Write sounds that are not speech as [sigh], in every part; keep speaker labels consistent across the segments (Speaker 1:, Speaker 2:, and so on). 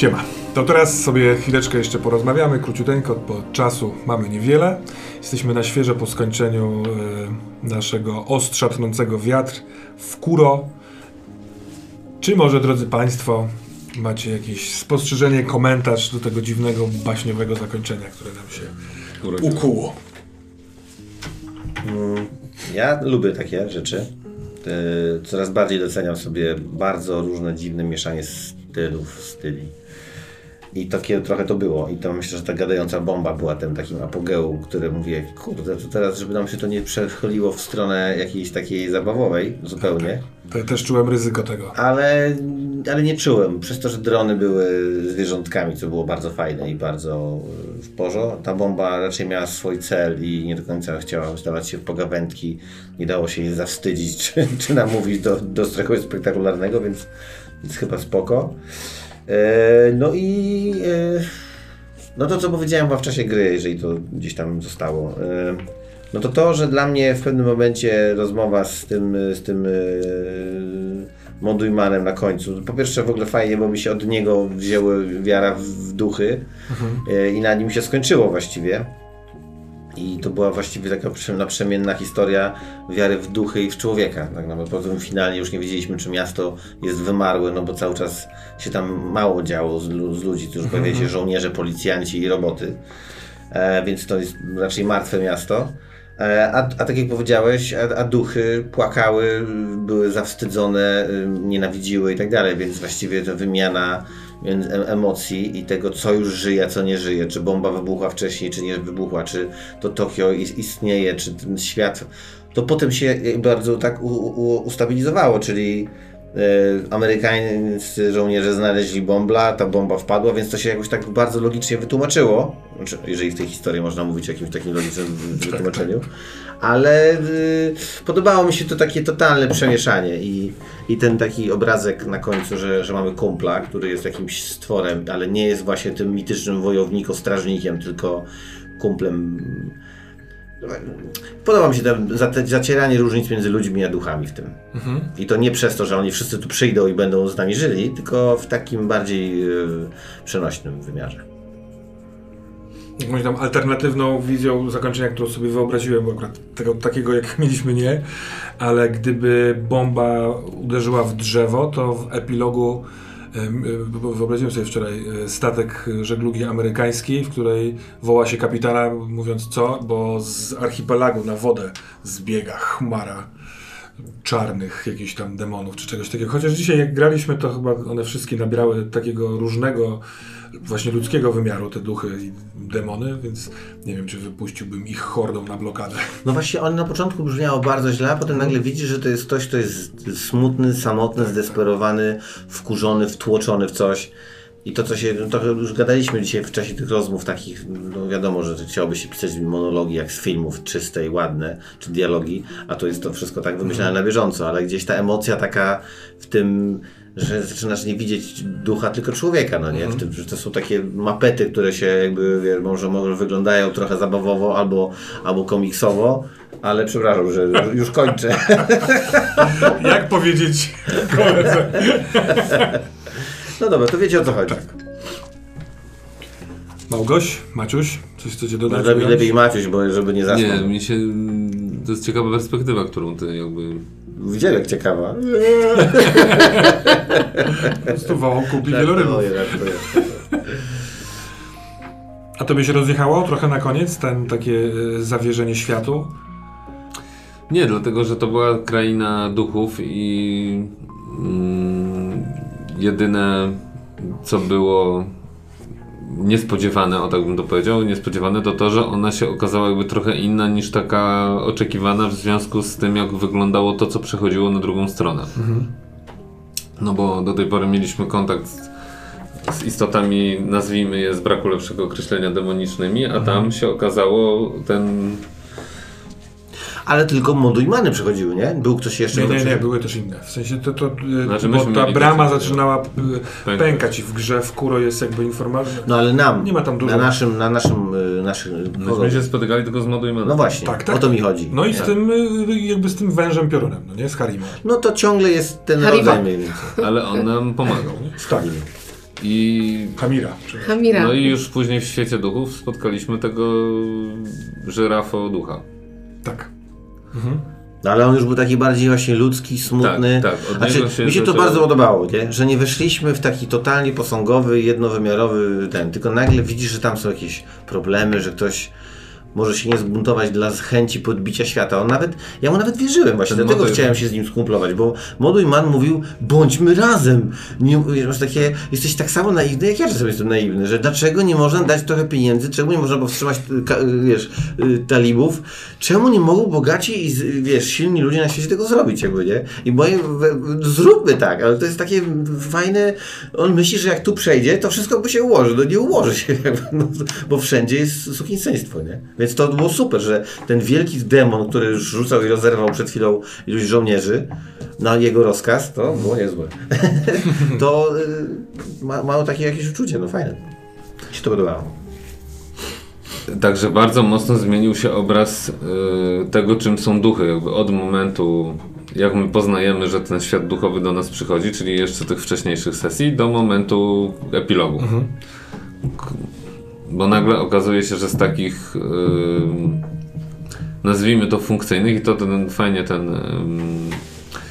Speaker 1: Siema. To teraz sobie chwileczkę jeszcze porozmawiamy, króciuteńko, bo czasu mamy niewiele. Jesteśmy na świeżo po skończeniu e, naszego ostrza tnącego wiatr w Kuro. Czy może, drodzy Państwo, macie jakieś spostrzeżenie, komentarz do tego dziwnego, baśniowego zakończenia, które nam się ukuło?
Speaker 2: Ja lubię takie rzeczy. E, Coraz bardziej doceniam sobie bardzo różne dziwne mieszanie stylów, styli. I takie trochę to było. I to myślę, że ta gadająca bomba była tym takim apogeum, które mówię, kurde, to teraz, żeby nam się to nie przechyliło w stronę jakiejś takiej zabawowej zupełnie.
Speaker 1: To ja też czułem ryzyko tego.
Speaker 2: Ale, ale nie czułem. Przez to, że drony były zwierzątkami, co było bardzo fajne i bardzo e, w porządku. Ta bomba raczej miała swój cel i nie do końca chciała zdawać się w pogawędki. Nie dało się jej zawstydzić, [laughs] czy, czy namówić do, do czegoś spektakularnego, więc, więc chyba spoko. E, no i e, no to, co powiedziałem chyba w czasie gry, jeżeli to gdzieś tam zostało. E, no to to, że dla mnie w pewnym momencie rozmowa z tym, z tym Mondujmanem na końcu. Po pierwsze w ogóle fajnie, bo mi się od niego wzięły wiara w, duchy e, i na nim się skończyło właściwie. I to była właściwie taka prze- naprzemienna historia wiary w duchy i w człowieka. Tak naprawdę potem finalnie już nie wiedzieliśmy, czy miasto jest wymarłe, no bo cały czas się tam mało działo z, z ludzi, którzy pojawiali się żołnierze, policjanci i roboty. E, więc to jest raczej martwe miasto. E, a, a tak jak powiedziałeś, a, a duchy płakały, były zawstydzone, y, nienawidziły i tak dalej, więc właściwie ta wymiana emocji i tego, co już żyje, co nie żyje, czy bomba wybuchła wcześniej, czy nie wybuchła, czy to Tokio is- istnieje, czy ten świat, to potem się bardzo tak u, u, ustabilizowało, czyli amerykańscy żołnierze znaleźli bombla, ta bomba wpadła, więc to się jakoś tak bardzo logicznie wytłumaczyło. Znaczy, jeżeli w tej historii można mówić o jakimś takim logicznym wy- [laughs] wytłumaczeniu. Ale y, podobało mi się to takie totalne przemieszanie i, i ten taki obrazek na końcu, że, że mamy kumpla, który jest jakimś stworem, ale nie jest właśnie tym mitycznym wojownikiem, tylko kumplem. Podoba mi się to zacieranie różnic między ludźmi a duchami w tym. I to nie przez to, że oni wszyscy tu przyjdą i będą z nami żyli, tylko w takim bardziej y, przenośnym wymiarze.
Speaker 1: jakąś tam alternatywną wizją zakończenia, którą sobie wyobraziłem, bo akurat tego, takiego jak [laughs] mieliśmy nie, ale gdyby bomba uderzyła w drzewo, to w epilogu wyobraziłem sobie wczoraj y, statek żeglugi amerykańskiej, w której woła się kapitana mówiąc co, bo z archipelagu na wodę zbiega chmara czarnych jakichś tam demonów czy czegoś takiego. Chociaż dzisiaj jak graliśmy, to chyba one wszystkie nabrały takiego różnego, właśnie ludzkiego wymiaru, te duchy i demony, więc nie wiem, czy wypuściłbym ich hordą na blokadę.
Speaker 2: No właśnie, on na początku brzmiało bardzo źle, a potem nagle widzisz, że to jest ktoś, kto jest smutny, samotny, zdesperowany, wkurzony, wtłoczony w coś. I to, co się, no to już gadaliśmy dzisiaj w czasie tych rozmów takich, no wiadomo, że chciałoby się pisać monologi jak z filmów, czyste i ładne, czy dialogi, a to jest to wszystko tak wymyślane na bieżąco, ale gdzieś ta emocja taka w tym, że zaczynasz nie widzieć ducha, tylko człowieka, no nie? W tym, że to są takie mapety, które się jakby, wie, może, może wyglądają trochę zabawowo albo, albo komiksowo, ale przepraszam, że już kończę.
Speaker 1: Jak powiedzieć [laughs] koledze?
Speaker 2: No dobra, to wiecie o co chodzi.
Speaker 1: Małgoś, Maciuś, coś chcecie dodać? Ująć?
Speaker 2: lepiej Maciuś, bo żeby nie zasnął.
Speaker 3: Nie, mi się... To jest ciekawa perspektywa, którą ty jakby...
Speaker 2: Widzielek ciekawa.
Speaker 1: Po prostu wołał kupi wielorybów.
Speaker 2: Żartuję, żartuję.
Speaker 1: A to by się rozjechało trochę na koniec, ten takie e, zawierzenie światu?
Speaker 3: Nie, dlatego, że to była kraina duchów i mm, jedyne, co było niespodziewane, o tak bym to powiedział, niespodziewane to to, że ona się okazała jakby trochę inna niż taka oczekiwana w związku z tym, jak wyglądało to, co przechodziło na drugą stronę. No bo do tej pory mieliśmy kontakt z, z istotami, nazwijmy je z braku lepszego określenia demonicznymi, a tam się okazało ten
Speaker 2: Ale tylko modujmany przechodziły, nie? Był ktoś jeszcze?
Speaker 1: Nie, nie, nie, były też inne. W sensie to, to e,
Speaker 3: Znaczy,
Speaker 1: bo ta brama zaczynała e,
Speaker 3: Pękać.
Speaker 1: pękać i w grze w kuro jest jakby informacja.
Speaker 2: No ale nam,
Speaker 1: Nie ma tam dużo.
Speaker 2: na naszym, na naszym, y, naszym
Speaker 3: Myśmy się spotykali tylko z Modujmanem.
Speaker 2: No właśnie,
Speaker 1: Tak, tak.
Speaker 2: o to mi chodzi.
Speaker 1: No i z
Speaker 2: Tak.
Speaker 1: tym jakby z tym wężem piorunem, no nie? Z Harimą.
Speaker 2: No to ciągle jest ten rodzaj mniej więcej.
Speaker 3: Ale on nam pomagał.
Speaker 2: Z Harim.
Speaker 3: I
Speaker 1: Hamira.
Speaker 4: Hamira.
Speaker 3: No i już później w świecie duchów spotkaliśmy tego żyrafo ducha.
Speaker 1: Tak.
Speaker 2: No ale on już był taki bardziej właśnie ludzki, smutny.
Speaker 3: Tak, tak,
Speaker 2: Znaczy,
Speaker 3: się
Speaker 2: mi się to bardzo podobało, nie? że nie weszliśmy w taki totalnie posągowy, jednowymiarowy ten, tylko nagle widzisz, że tam są jakieś problemy, że ktoś może się nie zbuntować dla chęci podbicia świata. On nawet, ja mu nawet wierzyłem właśnie,
Speaker 3: Ten
Speaker 2: dlatego
Speaker 3: motyw.
Speaker 2: chciałem się z nim skumplować, bo Moduj Man mówił, bądźmy razem. Nie, wiesz, takie, jesteś tak samo naiwny, jak ja czasem jestem naiwny, że dlaczego nie można dać trochę pieniędzy, czemu nie można powstrzymać, wiesz, y, talibów, czemu nie mogą bogaci i, wiesz, silni ludzie na świecie tego zrobić, jakby, nie? I moje, zróbmy tak, ale to jest takie fajne, on myśli, że jak tu przejdzie, to wszystko by się ułoży, no nie ułoży się, jakby, [laughs] no, bo wszędzie jest sukienstwo, nie? Więc to było super, że ten wielki demon, który już rzucał i rozerwał przed chwilą iluś żołnierzy na jego rozkaz, to było niezłe. [laughs] to y, ma, mało takie jakieś uczucie, no fajne. Mi się to podobało.
Speaker 3: Także bardzo mocno zmienił się obraz y, tego, czym są duchy. Jakby od momentu, jak my poznajemy, że ten świat duchowy do nas przychodzi, czyli jeszcze tych wcześniejszych sesji, do momentu epilogu. K- Bo nagle okazuje się, że z takich, y, nazwijmy to funkcyjnych, i to ten, fajnie ten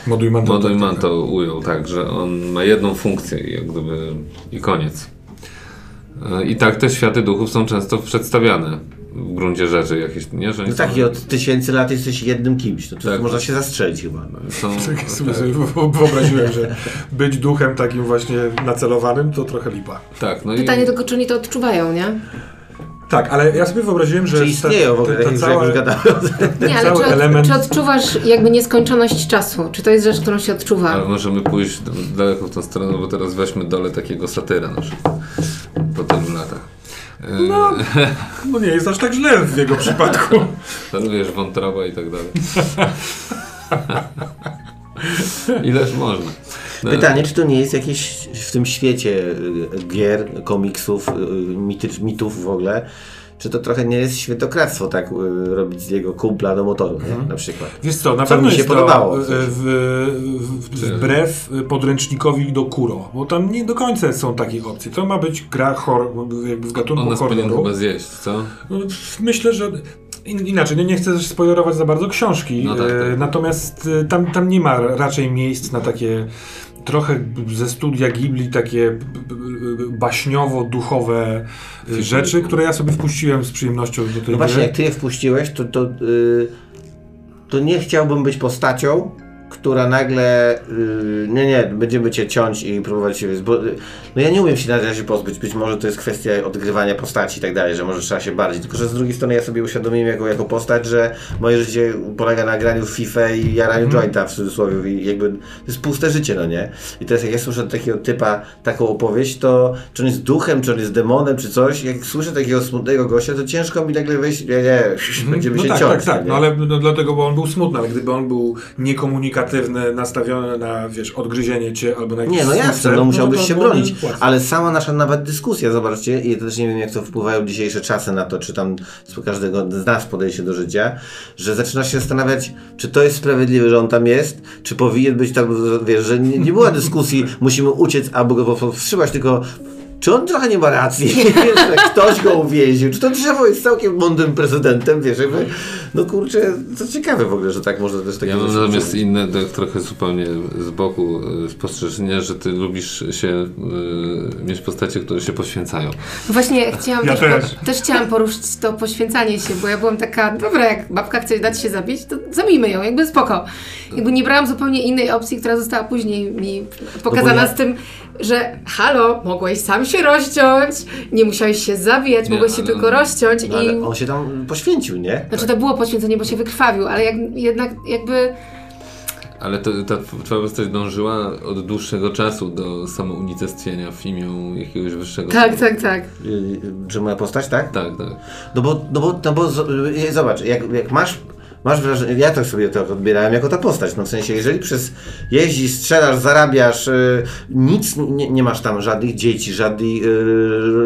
Speaker 1: Moduj man to.
Speaker 3: Moduj
Speaker 1: tak, tak,
Speaker 3: to ujął, tak, że on ma jedną funkcję i jak gdyby i koniec. E, I tak te światy duchów są często przedstawiane w gruncie rzeczy jakieś, nie? Że oni
Speaker 2: No tak, i od tysięcy lat jesteś jednym kimś, no to
Speaker 3: Tak.
Speaker 2: można się zastrzelić chyba.
Speaker 3: są, [laughs]
Speaker 1: Tak sobie, sobie wyobraziłem, że być duchem takim właśnie nacelowanym to trochę lipa.
Speaker 3: tak, no
Speaker 4: Pytanie
Speaker 3: i
Speaker 4: tylko, czy oni to odczuwają, nie?
Speaker 1: Tak, ale ja sobie wyobraziłem, że
Speaker 2: Czy
Speaker 1: ta-
Speaker 2: istnieją w ogóle,
Speaker 1: ta, ta
Speaker 2: jak
Speaker 1: cała,
Speaker 2: już gadałem.
Speaker 4: Nie, ale
Speaker 1: cały
Speaker 4: czy, od,
Speaker 1: element-
Speaker 4: czy odczuwasz jakby nieskończoność czasu? Czy to jest rzecz, którą się odczuwa?
Speaker 3: ale możemy pójść daleko w tą stronę, bo teraz weźmy dole takiego satyra na przykład po tylu latach. E,
Speaker 1: No, no nie jest aż tak źle w jego przypadku.
Speaker 3: to wiesz, wątroba i tak dalej. Ileż można. No,
Speaker 2: Pytanie, czy to nie jest jakieś w tym świecie y, gier, komiksów, y, mitów w ogóle, czy to trochę nie jest świętokradztwo tak y, robić z jego kumpla do motoru, nie? na przykład.
Speaker 1: Wiesz co, na
Speaker 2: Co
Speaker 1: pewno
Speaker 2: mi się
Speaker 1: jest
Speaker 2: podobało,
Speaker 1: to
Speaker 2: w sensie.
Speaker 1: e, w, w, wbrew podręcznikowi do Kuro, bo tam nie do końca są takie opcje. To ma być gra horror, jakby w gatunku
Speaker 3: On nas powinien
Speaker 1: horroru.
Speaker 3: chyba zjeść, co?
Speaker 1: No, Myślę, że in, inaczej, no nie chcę też spoilerować za bardzo książki,
Speaker 3: No tak,
Speaker 1: e,
Speaker 3: tak.
Speaker 1: natomiast e, tam, tam nie ma raczej miejsc na takie trochę ze studia Ghibli takie baśniowo-duchowe e, rzeczy, które ja sobie wpuściłem z przyjemnością do tej
Speaker 2: No właśnie,
Speaker 1: gry.
Speaker 2: jak ty je wpuściłeś, to, to, y, to nie chciałbym być postacią, która nagle, y, nie, nie, będziemy cię ciąć i próbować się, bo, no ja nie umiem się na razie pozbyć, być może to jest kwestia odgrywania postaci i tak dalej, że może trzeba się bardziej, tylko że z drugiej strony ja sobie uświadomiłem jako, jako postać, że moje życie polega na graniu w FIFA i jaraniu jointa w cudzysłowie i jakby to jest puste życie, no nie? I teraz jak ja słyszę takiego typa taką opowieść, to czy on jest duchem, czy on jest demonem, czy coś, jak słyszę takiego smutnego gościa, to ciężko mi nagle wejść, nie, nie, będziemy
Speaker 1: no
Speaker 2: się
Speaker 1: tak,
Speaker 2: ciąć.
Speaker 1: tak, tak,
Speaker 2: nie?
Speaker 1: no ale no, dlatego, bo on był smutny, ale gdyby on był niekomunikatywny, nastawiony na, wiesz, odgryzienie cię albo na jakiś
Speaker 2: Nie, no jasne, no musiałbyś się bronić, ale sama nasza nawet dyskusja, zobaczcie, i też nie wiem jak to wpływają dzisiejsze czasy na to, czy tam z każdego z nas podejście do życia, że zaczynasz się zastanawiać, czy to jest sprawiedliwe, że on tam jest, czy powinien być tam, wiesz, że nie, nie była dyskusji, [laughs] musimy uciec albo go powstrzymać, tylko czy on trochę nie ma racji, [laughs] wiesz, ktoś go uwięził, czy to drzewo jest całkiem mądrym prezydentem, wiesz, jakby, no kurczę, to ciekawe w ogóle, że tak można też takie
Speaker 3: Ja mam natomiast inne, tak trochę zupełnie z boku y, spostrzeżenie, że ty lubisz się y, mieć postacie, które się poświęcają.
Speaker 4: Właśnie chciałam
Speaker 1: Ja
Speaker 4: też,
Speaker 1: też.
Speaker 4: Po, też chciałam poruszyć to poświęcanie się, bo ja byłam taka, dobra, jak babka chce dać się zabić, to zabijmy ją, jakby spoko. Jakby nie brałam zupełnie innej opcji, która została później mi pokazana
Speaker 2: No ja-
Speaker 4: z tym, że halo, mogłeś sam się rozciąć, nie musiałeś się zabijać,
Speaker 3: Nie,
Speaker 4: mogłeś się tylko rozciąć
Speaker 2: No, ale
Speaker 4: i...
Speaker 2: on się tam poświęcił, nie?
Speaker 4: Znaczy to było poświęcenie, bo się wykrwawił, ale jak, jednak jakby...
Speaker 3: Ale to, ta tw- twoja postać dążyła od dłuższego czasu do samounicestwienia w imię jakiegoś wyższego
Speaker 4: Tak, tak, tak.
Speaker 2: Yy, że moja postać, tak?
Speaker 3: Tak, tak.
Speaker 2: No bo, no bo, no bo z- y, zobacz, jak, jak masz masz wrażenie, ja tak sobie to odbierałem jako ta postać, no w sensie, jeżeli przez jeździsz, strzelasz, zarabiasz, y, nic, nie, nie masz tam żadnych dzieci, żadnej y,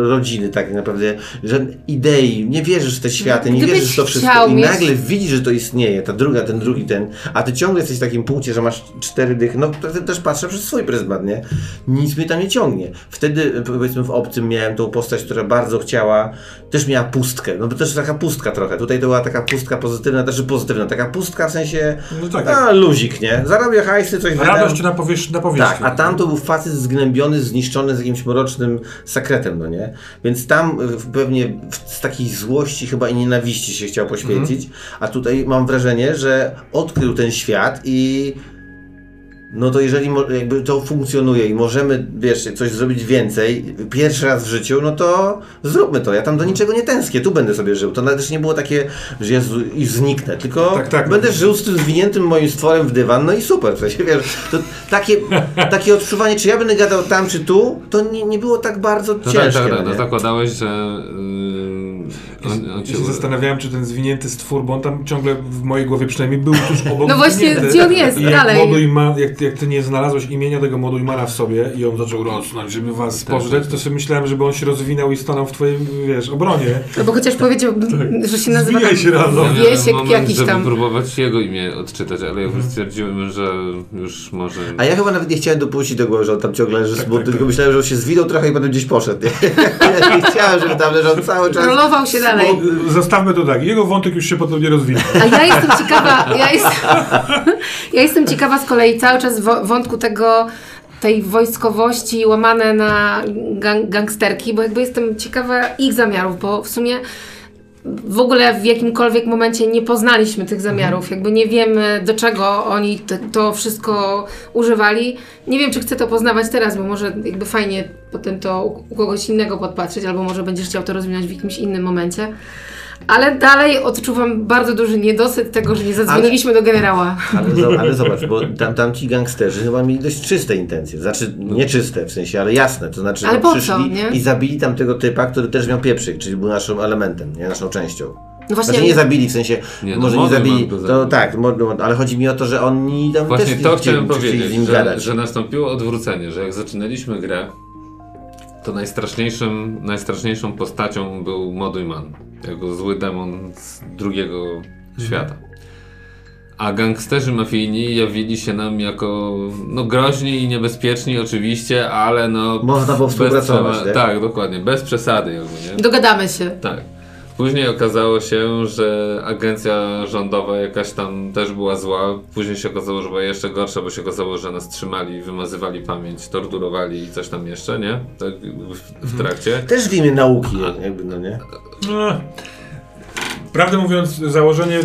Speaker 2: rodziny tak naprawdę, żadnej idei, nie wierzysz w te światy, nie
Speaker 4: Gdybyś
Speaker 2: wierzysz w to wszystko i
Speaker 4: mieć-
Speaker 2: nagle widzisz, że to istnieje, ta druga, ten drugi, ten, a ty ciągle jesteś w takim punkcie, że masz cztery dychy, no to też patrzę przez swój pryzmat, nie? Nic mnie tam nie ciągnie. Wtedy, powiedzmy, w Obcym miałem tą postać, która bardzo chciała, też miała pustkę, no bo też taka pustka trochę, tutaj to była taka pustka pozytywna, też pozytywna, taka pustka w sensie,
Speaker 1: No tak,
Speaker 2: a luzik, nie? Zarabia hajsy, coś
Speaker 1: Radość na, na powierzchni.
Speaker 2: Tak, a tam to był facet zgnębiony, zniszczony z jakimś mrocznym sekretem, no nie? Więc tam w- pewnie z takiej złości chyba i nienawiści się chciał poświęcić, a tutaj mam wrażenie, że odkrył ten świat i no to jeżeli jakby to funkcjonuje i możemy, wiesz, coś zrobić więcej, pierwszy raz w życiu, no to zróbmy to. Ja tam do niczego nie tęsknię, tu będę sobie żył. To nawet też nie było takie, że Jezu, i zniknę, tylko
Speaker 1: Tak, tak.
Speaker 2: będę żył z tym zwiniętym moim stworem w dywan, no i super. W sensie, wiesz, to takie, [laughs] takie odczuwanie, czy ja będę gadał tam, czy tu, to nie, nie było tak bardzo
Speaker 3: No tak,
Speaker 2: ciężkie.
Speaker 3: tak, tak.
Speaker 2: no
Speaker 3: No zakładałeś, że yy,
Speaker 1: Ja się zastanawiałem, czy ten zwinięty stwór, bo on tam ciągle w mojej głowie przynajmniej był tuż obok
Speaker 4: No właśnie, gdzie on jest
Speaker 1: I jak
Speaker 4: dalej?
Speaker 1: Jak, jak ty nie znalazłeś imienia tego Modujmana w sobie i on zaczął rosnąć, żeby was
Speaker 3: Tak,
Speaker 1: pożreć,
Speaker 3: tak,
Speaker 1: to sobie myślałem, żeby on się rozwinął i stanął w twojej, wiesz, obronie.
Speaker 4: No bo chociaż powiedział, że się nazywa
Speaker 1: Zwijaj
Speaker 4: tam
Speaker 1: się.
Speaker 3: Ja miałem
Speaker 4: Wiesiek
Speaker 3: moment,
Speaker 4: jakiś
Speaker 3: żeby
Speaker 4: tam.
Speaker 3: próbować jego imię odczytać, ale
Speaker 1: Mhm.
Speaker 3: jakby stwierdziłem, że już może...
Speaker 2: A ja chyba nawet nie chciałem dopuścić do głowy, że on tam ciągle leży,
Speaker 1: Tak,
Speaker 2: bo
Speaker 1: tak,
Speaker 2: tylko
Speaker 1: tak.
Speaker 2: myślałem, że on się zwinął trochę i potem gdzieś poszedł. Nie? [laughs] ja nie chciałem, żeby tam leżał cały czas.
Speaker 4: Rolował się dalej.
Speaker 1: Bo, zostawmy to tak, jego wątek już się potem nie rozwinął.
Speaker 4: A ja jestem ciekawa, ja, jest, ja jestem ciekawa z kolei cały czas wątku tego, tej wojskowości łamane na gang, gangsterki, bo jakby jestem ciekawa ich zamiarów, bo w sumie w ogóle w jakimkolwiek momencie nie poznaliśmy tych zamiarów, jakby nie wiemy do czego oni te, to wszystko używali. Nie wiem, czy chcę to poznawać teraz, bo może jakby fajnie potem to u u kogoś innego podpatrzeć, albo może będziesz chciał to rozwinąć w jakimś innym momencie. Ale dalej odczuwam bardzo duży niedosyt tego, że nie zadzwoniliśmy do generała.
Speaker 2: Ale, zo- ale [laughs] zobacz, bo tam, tam ci gangsterzy chyba mieli dość czyste intencje. Znaczy, nie czyste w sensie, ale jasne. To znaczy,
Speaker 4: Ale
Speaker 2: no,
Speaker 4: co,
Speaker 2: przyszli
Speaker 4: nie?
Speaker 2: i zabili tam tego typa, który też miał pieprzyk, czyli był naszym elementem, nie naszą częścią.
Speaker 4: No właśnie,
Speaker 2: Znaczy nie zabili, w sensie,
Speaker 3: Nie,
Speaker 2: może nie zabili, to tak, ale chodzi mi o to, że oni tam
Speaker 3: Właśnie
Speaker 2: też
Speaker 3: to chciałem powiedzieć,
Speaker 2: z nim
Speaker 3: że, że nastąpiło odwrócenie, że jak zaczynaliśmy grę, to najstraszniejszym, najstraszniejszą postacią był Modujman, jako zły demon z drugiego świata. A gangsterzy mafijni jawili się nam jako no, groźni i niebezpieczni oczywiście, ale no...
Speaker 2: Można było współpracować, nie?
Speaker 3: Tak, dokładnie, bez przesady jakby, nie?
Speaker 4: dogadamy się.
Speaker 3: Tak. Później okazało się, że agencja rządowa jakaś tam też była zła. Później się okazało, że była jeszcze gorsza, bo się okazało, że nas trzymali, wymazywali pamięć, torturowali i coś tam jeszcze, nie? Tak w, w trakcie.
Speaker 2: Też w imię nauki, jakby, no nie?
Speaker 1: No. Prawdę mówiąc, założenie y,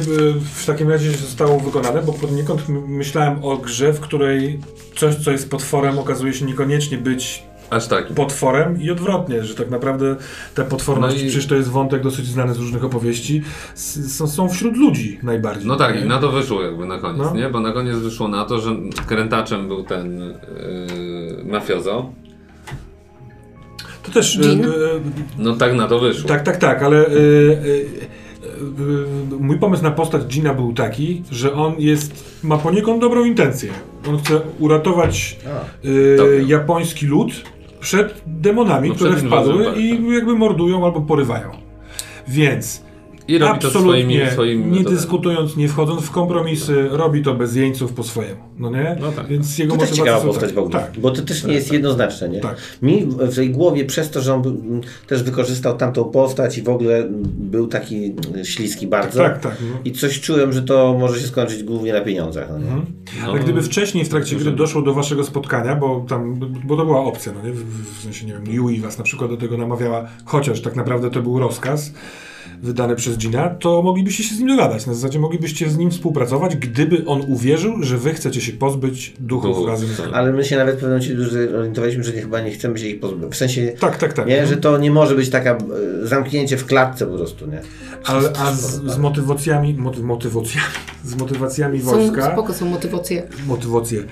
Speaker 1: w takim razie zostało wykonane, bo poniekąd myślałem o grze, w której coś, co jest potworem, okazuje się niekoniecznie być
Speaker 3: Aż tak.
Speaker 1: potworem i odwrotnie, że tak naprawdę ta potworność,
Speaker 3: No i-
Speaker 1: przecież to jest wątek dosyć znany z różnych opowieści, są, są wśród ludzi najbardziej.
Speaker 3: No tak,
Speaker 1: nie?
Speaker 3: i na to wyszło jakby na koniec,
Speaker 1: No.
Speaker 3: nie? Bo na koniec wyszło na to, że krętaczem był ten yy, mafiozo.
Speaker 1: To też... y, y,
Speaker 3: No tak na to wyszło.
Speaker 1: Tak, tak, tak, ale y, y, mój pomysł na postać Gina był taki, że on jest, ma poniekąd dobrą intencję. On chce uratować y, japoński lud przed demonami,
Speaker 3: No,
Speaker 1: które
Speaker 3: przed
Speaker 1: wpadły
Speaker 3: tak,
Speaker 1: i jakby mordują albo porywają. Więc
Speaker 3: I robi to
Speaker 1: absolutnie
Speaker 3: swoimi, swoimi
Speaker 1: nie
Speaker 3: metodami.
Speaker 1: dyskutując, nie wchodząc w kompromisy, robi to bez jeńców po swojemu, no nie?
Speaker 3: No tak.
Speaker 1: Więc jego
Speaker 2: To też ciekawa postać w ogóle.
Speaker 1: Tak.
Speaker 2: Bo to też nie jest jednoznaczne, nie?
Speaker 1: Tak.
Speaker 2: Mi w tej głowie przez to, że on był, też wykorzystał tamtą postać i w ogóle był taki śliski bardzo.
Speaker 1: Tak, tak. No.
Speaker 2: I coś czułem, że to może się skończyć głównie na pieniądzach. No nie?
Speaker 1: Mhm.
Speaker 3: No.
Speaker 1: Ale gdyby wcześniej w trakcie gry doszło do waszego spotkania, bo tam, bo to była opcja, no nie? W, w sensie, nie wiem, Yui was na przykład do tego namawiała, chociaż tak naprawdę to był rozkaz wydany przez Gina, to moglibyście się z nim dogadać. Na zasadzie moglibyście z nim współpracować, gdyby on uwierzył, że wy chcecie się pozbyć duchów
Speaker 3: Duchów,
Speaker 1: razem z nim.
Speaker 2: Ale my się nawet w pewnym momencie zorientowaliśmy, że nie, chyba nie chcemy się ich pozbyć. W sensie,
Speaker 1: Tak, tak, tak.
Speaker 2: nie, że to nie może być taka e, zamknięcie w klatce po prostu, nie?
Speaker 1: Ale, a z, z motywacjami, moty, motywacjami, z motywacjami
Speaker 4: Są,
Speaker 1: wojska,
Speaker 4: spoko są motywacje.
Speaker 1: motywacje.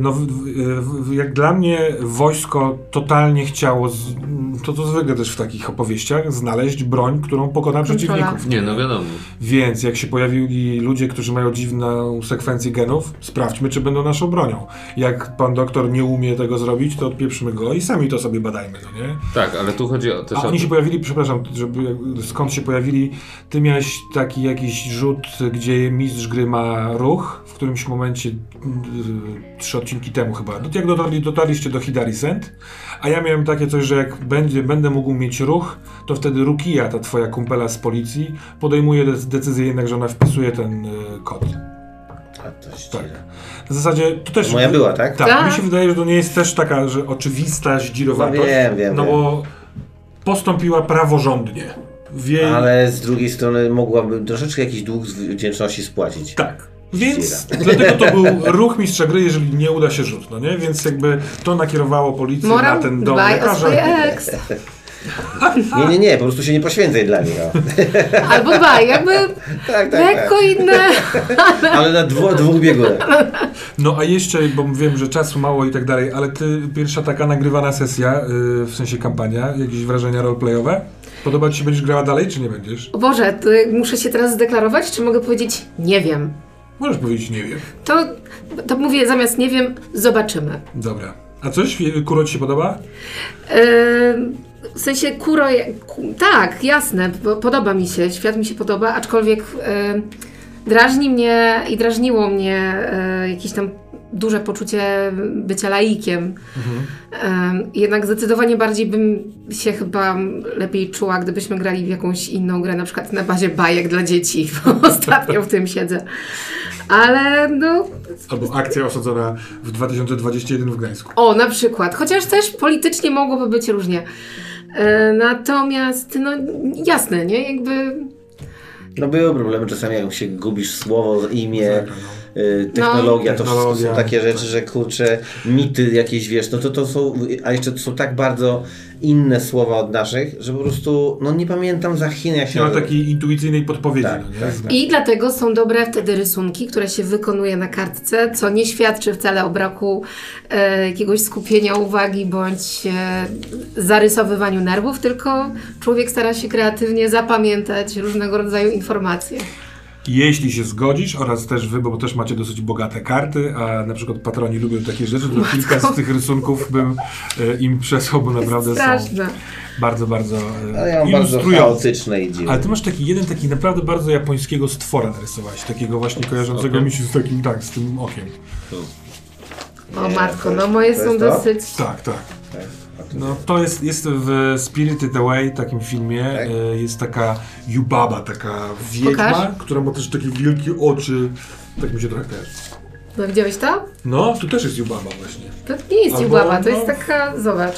Speaker 1: No, w- w- w- jak dla mnie wojsko totalnie chciało, z, to to zwykle też w takich opowieściach, znaleźć broń, którą pokona przeciwników.
Speaker 3: Nie, no wiadomo.
Speaker 1: Więc jak się pojawili ludzie, którzy mają dziwną sekwencję genów, sprawdźmy, czy będą naszą bronią. Jak pan doktor nie umie tego zrobić, to odpieprzymy go i sami to sobie badajmy, no nie?
Speaker 3: Tak, ale tu chodzi o, też
Speaker 1: A oni się pojawili, przepraszam, żeby, skąd się pojawili? Ty miałeś taki jakiś rzut, gdzie mistrz gry ma ruch, w którymś momencie, trzy odcinki temu chyba, No, jak dotarli, dotarliście do Hidari Send, a ja miałem takie coś, że jak będzie, będę mógł mieć ruch, to wtedy Rukia, ta twoja kumpela z policji, podejmuje dec- decyzję jednak, że ona wpisuje ten yy, kod.
Speaker 2: A to się
Speaker 1: Tak. W zasadzie to też...
Speaker 2: Moja była, tak?
Speaker 1: Tak,
Speaker 4: Tak.
Speaker 1: mi się wydaje, że to nie jest też taka, że oczywista zdzirowatość.
Speaker 2: No wiem, wiem,
Speaker 1: No
Speaker 2: wiem.
Speaker 1: bo postąpiła praworządnie. Jej...
Speaker 2: Ale z drugiej strony mogłaby troszeczkę jakiś dług z wdzięczności spłacić.
Speaker 1: Tak. Więc [laughs] dlatego to był ruch mistrza gry, jeżeli nie uda się rzut, no nie? Więc jakby to nakierowało policję
Speaker 4: Moral,
Speaker 1: na ten dom
Speaker 4: dbaj o
Speaker 1: lekarza.
Speaker 4: swoje ex.
Speaker 2: Nie, nie, nie, po prostu się nie poświęcaj dla nich. No. [laughs]
Speaker 4: Albo dbaj, jakby
Speaker 2: Tak, tak,
Speaker 4: lekko
Speaker 2: tak.
Speaker 4: inne. [laughs]
Speaker 2: Ale na dwu, dwóch biegunach.
Speaker 1: No a jeszcze, bo wiem, że czasu mało i tak dalej, ale ty, pierwsza taka nagrywana sesja, yy, w sensie kampania, jakieś wrażenia roleplayowe? Podoba ci się, będziesz grała dalej, czy nie będziesz?
Speaker 4: O Boże, to muszę się teraz zdeklarować, czy mogę powiedzieć nie wiem?
Speaker 1: Możesz powiedzieć, nie wiem.
Speaker 4: To, to mówię zamiast nie wiem, zobaczymy.
Speaker 1: Dobra. A coś? Kuro ci się podoba?
Speaker 4: Yy, w sensie kuro, ku, tak, jasne, po, podoba mi się, świat mi się podoba, aczkolwiek yy, drażni mnie i drażniło mnie yy, jakieś tam duże poczucie bycia laikiem. Yy, jednak zdecydowanie bardziej bym się chyba lepiej czuła, gdybyśmy grali w jakąś inną grę, na przykład na bazie bajek dla dzieci, bo [laughs] ostatnio w tym siedzę. Ale no,
Speaker 1: Albo akcja osadzona w 2021 w Gdańsku.
Speaker 4: O, na przykład. Chociaż też politycznie mogłoby być różnie. E, natomiast, no jasne, nie? Jakby.
Speaker 2: No były problemy czasami, jak się gubisz słowo, imię,
Speaker 1: No.
Speaker 2: y, technologia, to wszystko są takie rzeczy,
Speaker 1: tak.
Speaker 2: że kurczę, mity jakieś, wiesz, no to to są, a jeszcze to są tak bardzo inne słowa od naszych, że po prostu, no nie pamiętam za Chin, jak się
Speaker 1: Nie ma takiej intuicyjnej podpowiedzi,
Speaker 2: Tak,
Speaker 1: no nie?
Speaker 2: tak,
Speaker 1: Znam.
Speaker 4: I dlatego są dobre wtedy rysunki, które się wykonuje na kartce, co nie świadczy wcale o braku e, jakiegoś skupienia uwagi bądź e, zarysowywaniu nerwów, tylko człowiek stara się kreatywnie zapamiętać różnego rodzaju informacje.
Speaker 1: Jeśli się zgodzisz, oraz też wy, bo też macie dosyć bogate karty, a na przykład patroni lubią takie rzeczy, to kilka z tych rysunków bym e, im przesłał, bo naprawdę są
Speaker 4: Straszne.
Speaker 1: bardzo, bardzo e,
Speaker 2: Ale ja mam bardzo
Speaker 1: ilustrujące.
Speaker 2: chaotyczne i dziwne.
Speaker 1: Ale ty masz taki jeden, taki naprawdę bardzo japońskiego stwora narysowałeś, takiego właśnie kojarzącego mi się z takim, tak, z tym okiem.
Speaker 4: O
Speaker 2: Nie,
Speaker 4: matko, no moje są dosyć...
Speaker 1: Tak, tak.
Speaker 2: Tak,
Speaker 1: No to jest, jest w Spirited Away, takim filmie,
Speaker 2: Tak?
Speaker 1: e, jest taka Yubaba, taka wiedźma,
Speaker 4: Pokaż.
Speaker 1: która ma też takie wielkie oczy. Tak mi się trochę kojarzy.
Speaker 4: No widziałeś to?
Speaker 1: No, tu też jest Yubaba właśnie.
Speaker 4: To nie jest
Speaker 1: Albo,
Speaker 4: Jubaba, to
Speaker 1: no.
Speaker 4: jest taka... Zobacz.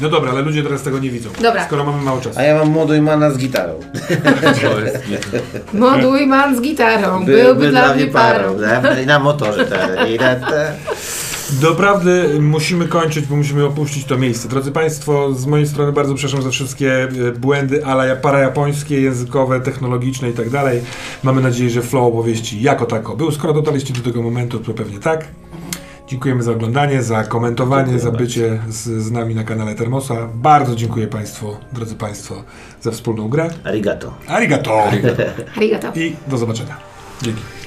Speaker 1: No dobra, ale ludzie teraz tego nie widzą.
Speaker 4: Dobra.
Speaker 1: Skoro mamy mało czasu.
Speaker 2: A ja mam Modojmana z gitarą.
Speaker 3: To jest nie-
Speaker 4: Moduj man z gitarą, byłby, dla mnie parą.
Speaker 2: I na motorze. Ta, i ta, ta.
Speaker 1: Doprawdy musimy kończyć, bo musimy opuścić to miejsce. Drodzy Państwo, z mojej strony bardzo przepraszam za wszystkie e, błędy, ale parajapońskie, językowe, technologiczne i tak dalej. Mamy nadzieję, że flow opowieści jako tako był. Skoro dotarliście do tego momentu, to pewnie tak. Dziękujemy za oglądanie, za komentowanie,
Speaker 2: Dziękuję
Speaker 1: za bycie z, z nami na kanale Termosa. Bardzo dziękuję Państwu, drodzy Państwo, za wspólną grę.
Speaker 2: Arigato.
Speaker 1: Arigato!
Speaker 4: Arigato.
Speaker 1: I do zobaczenia. Dzięki.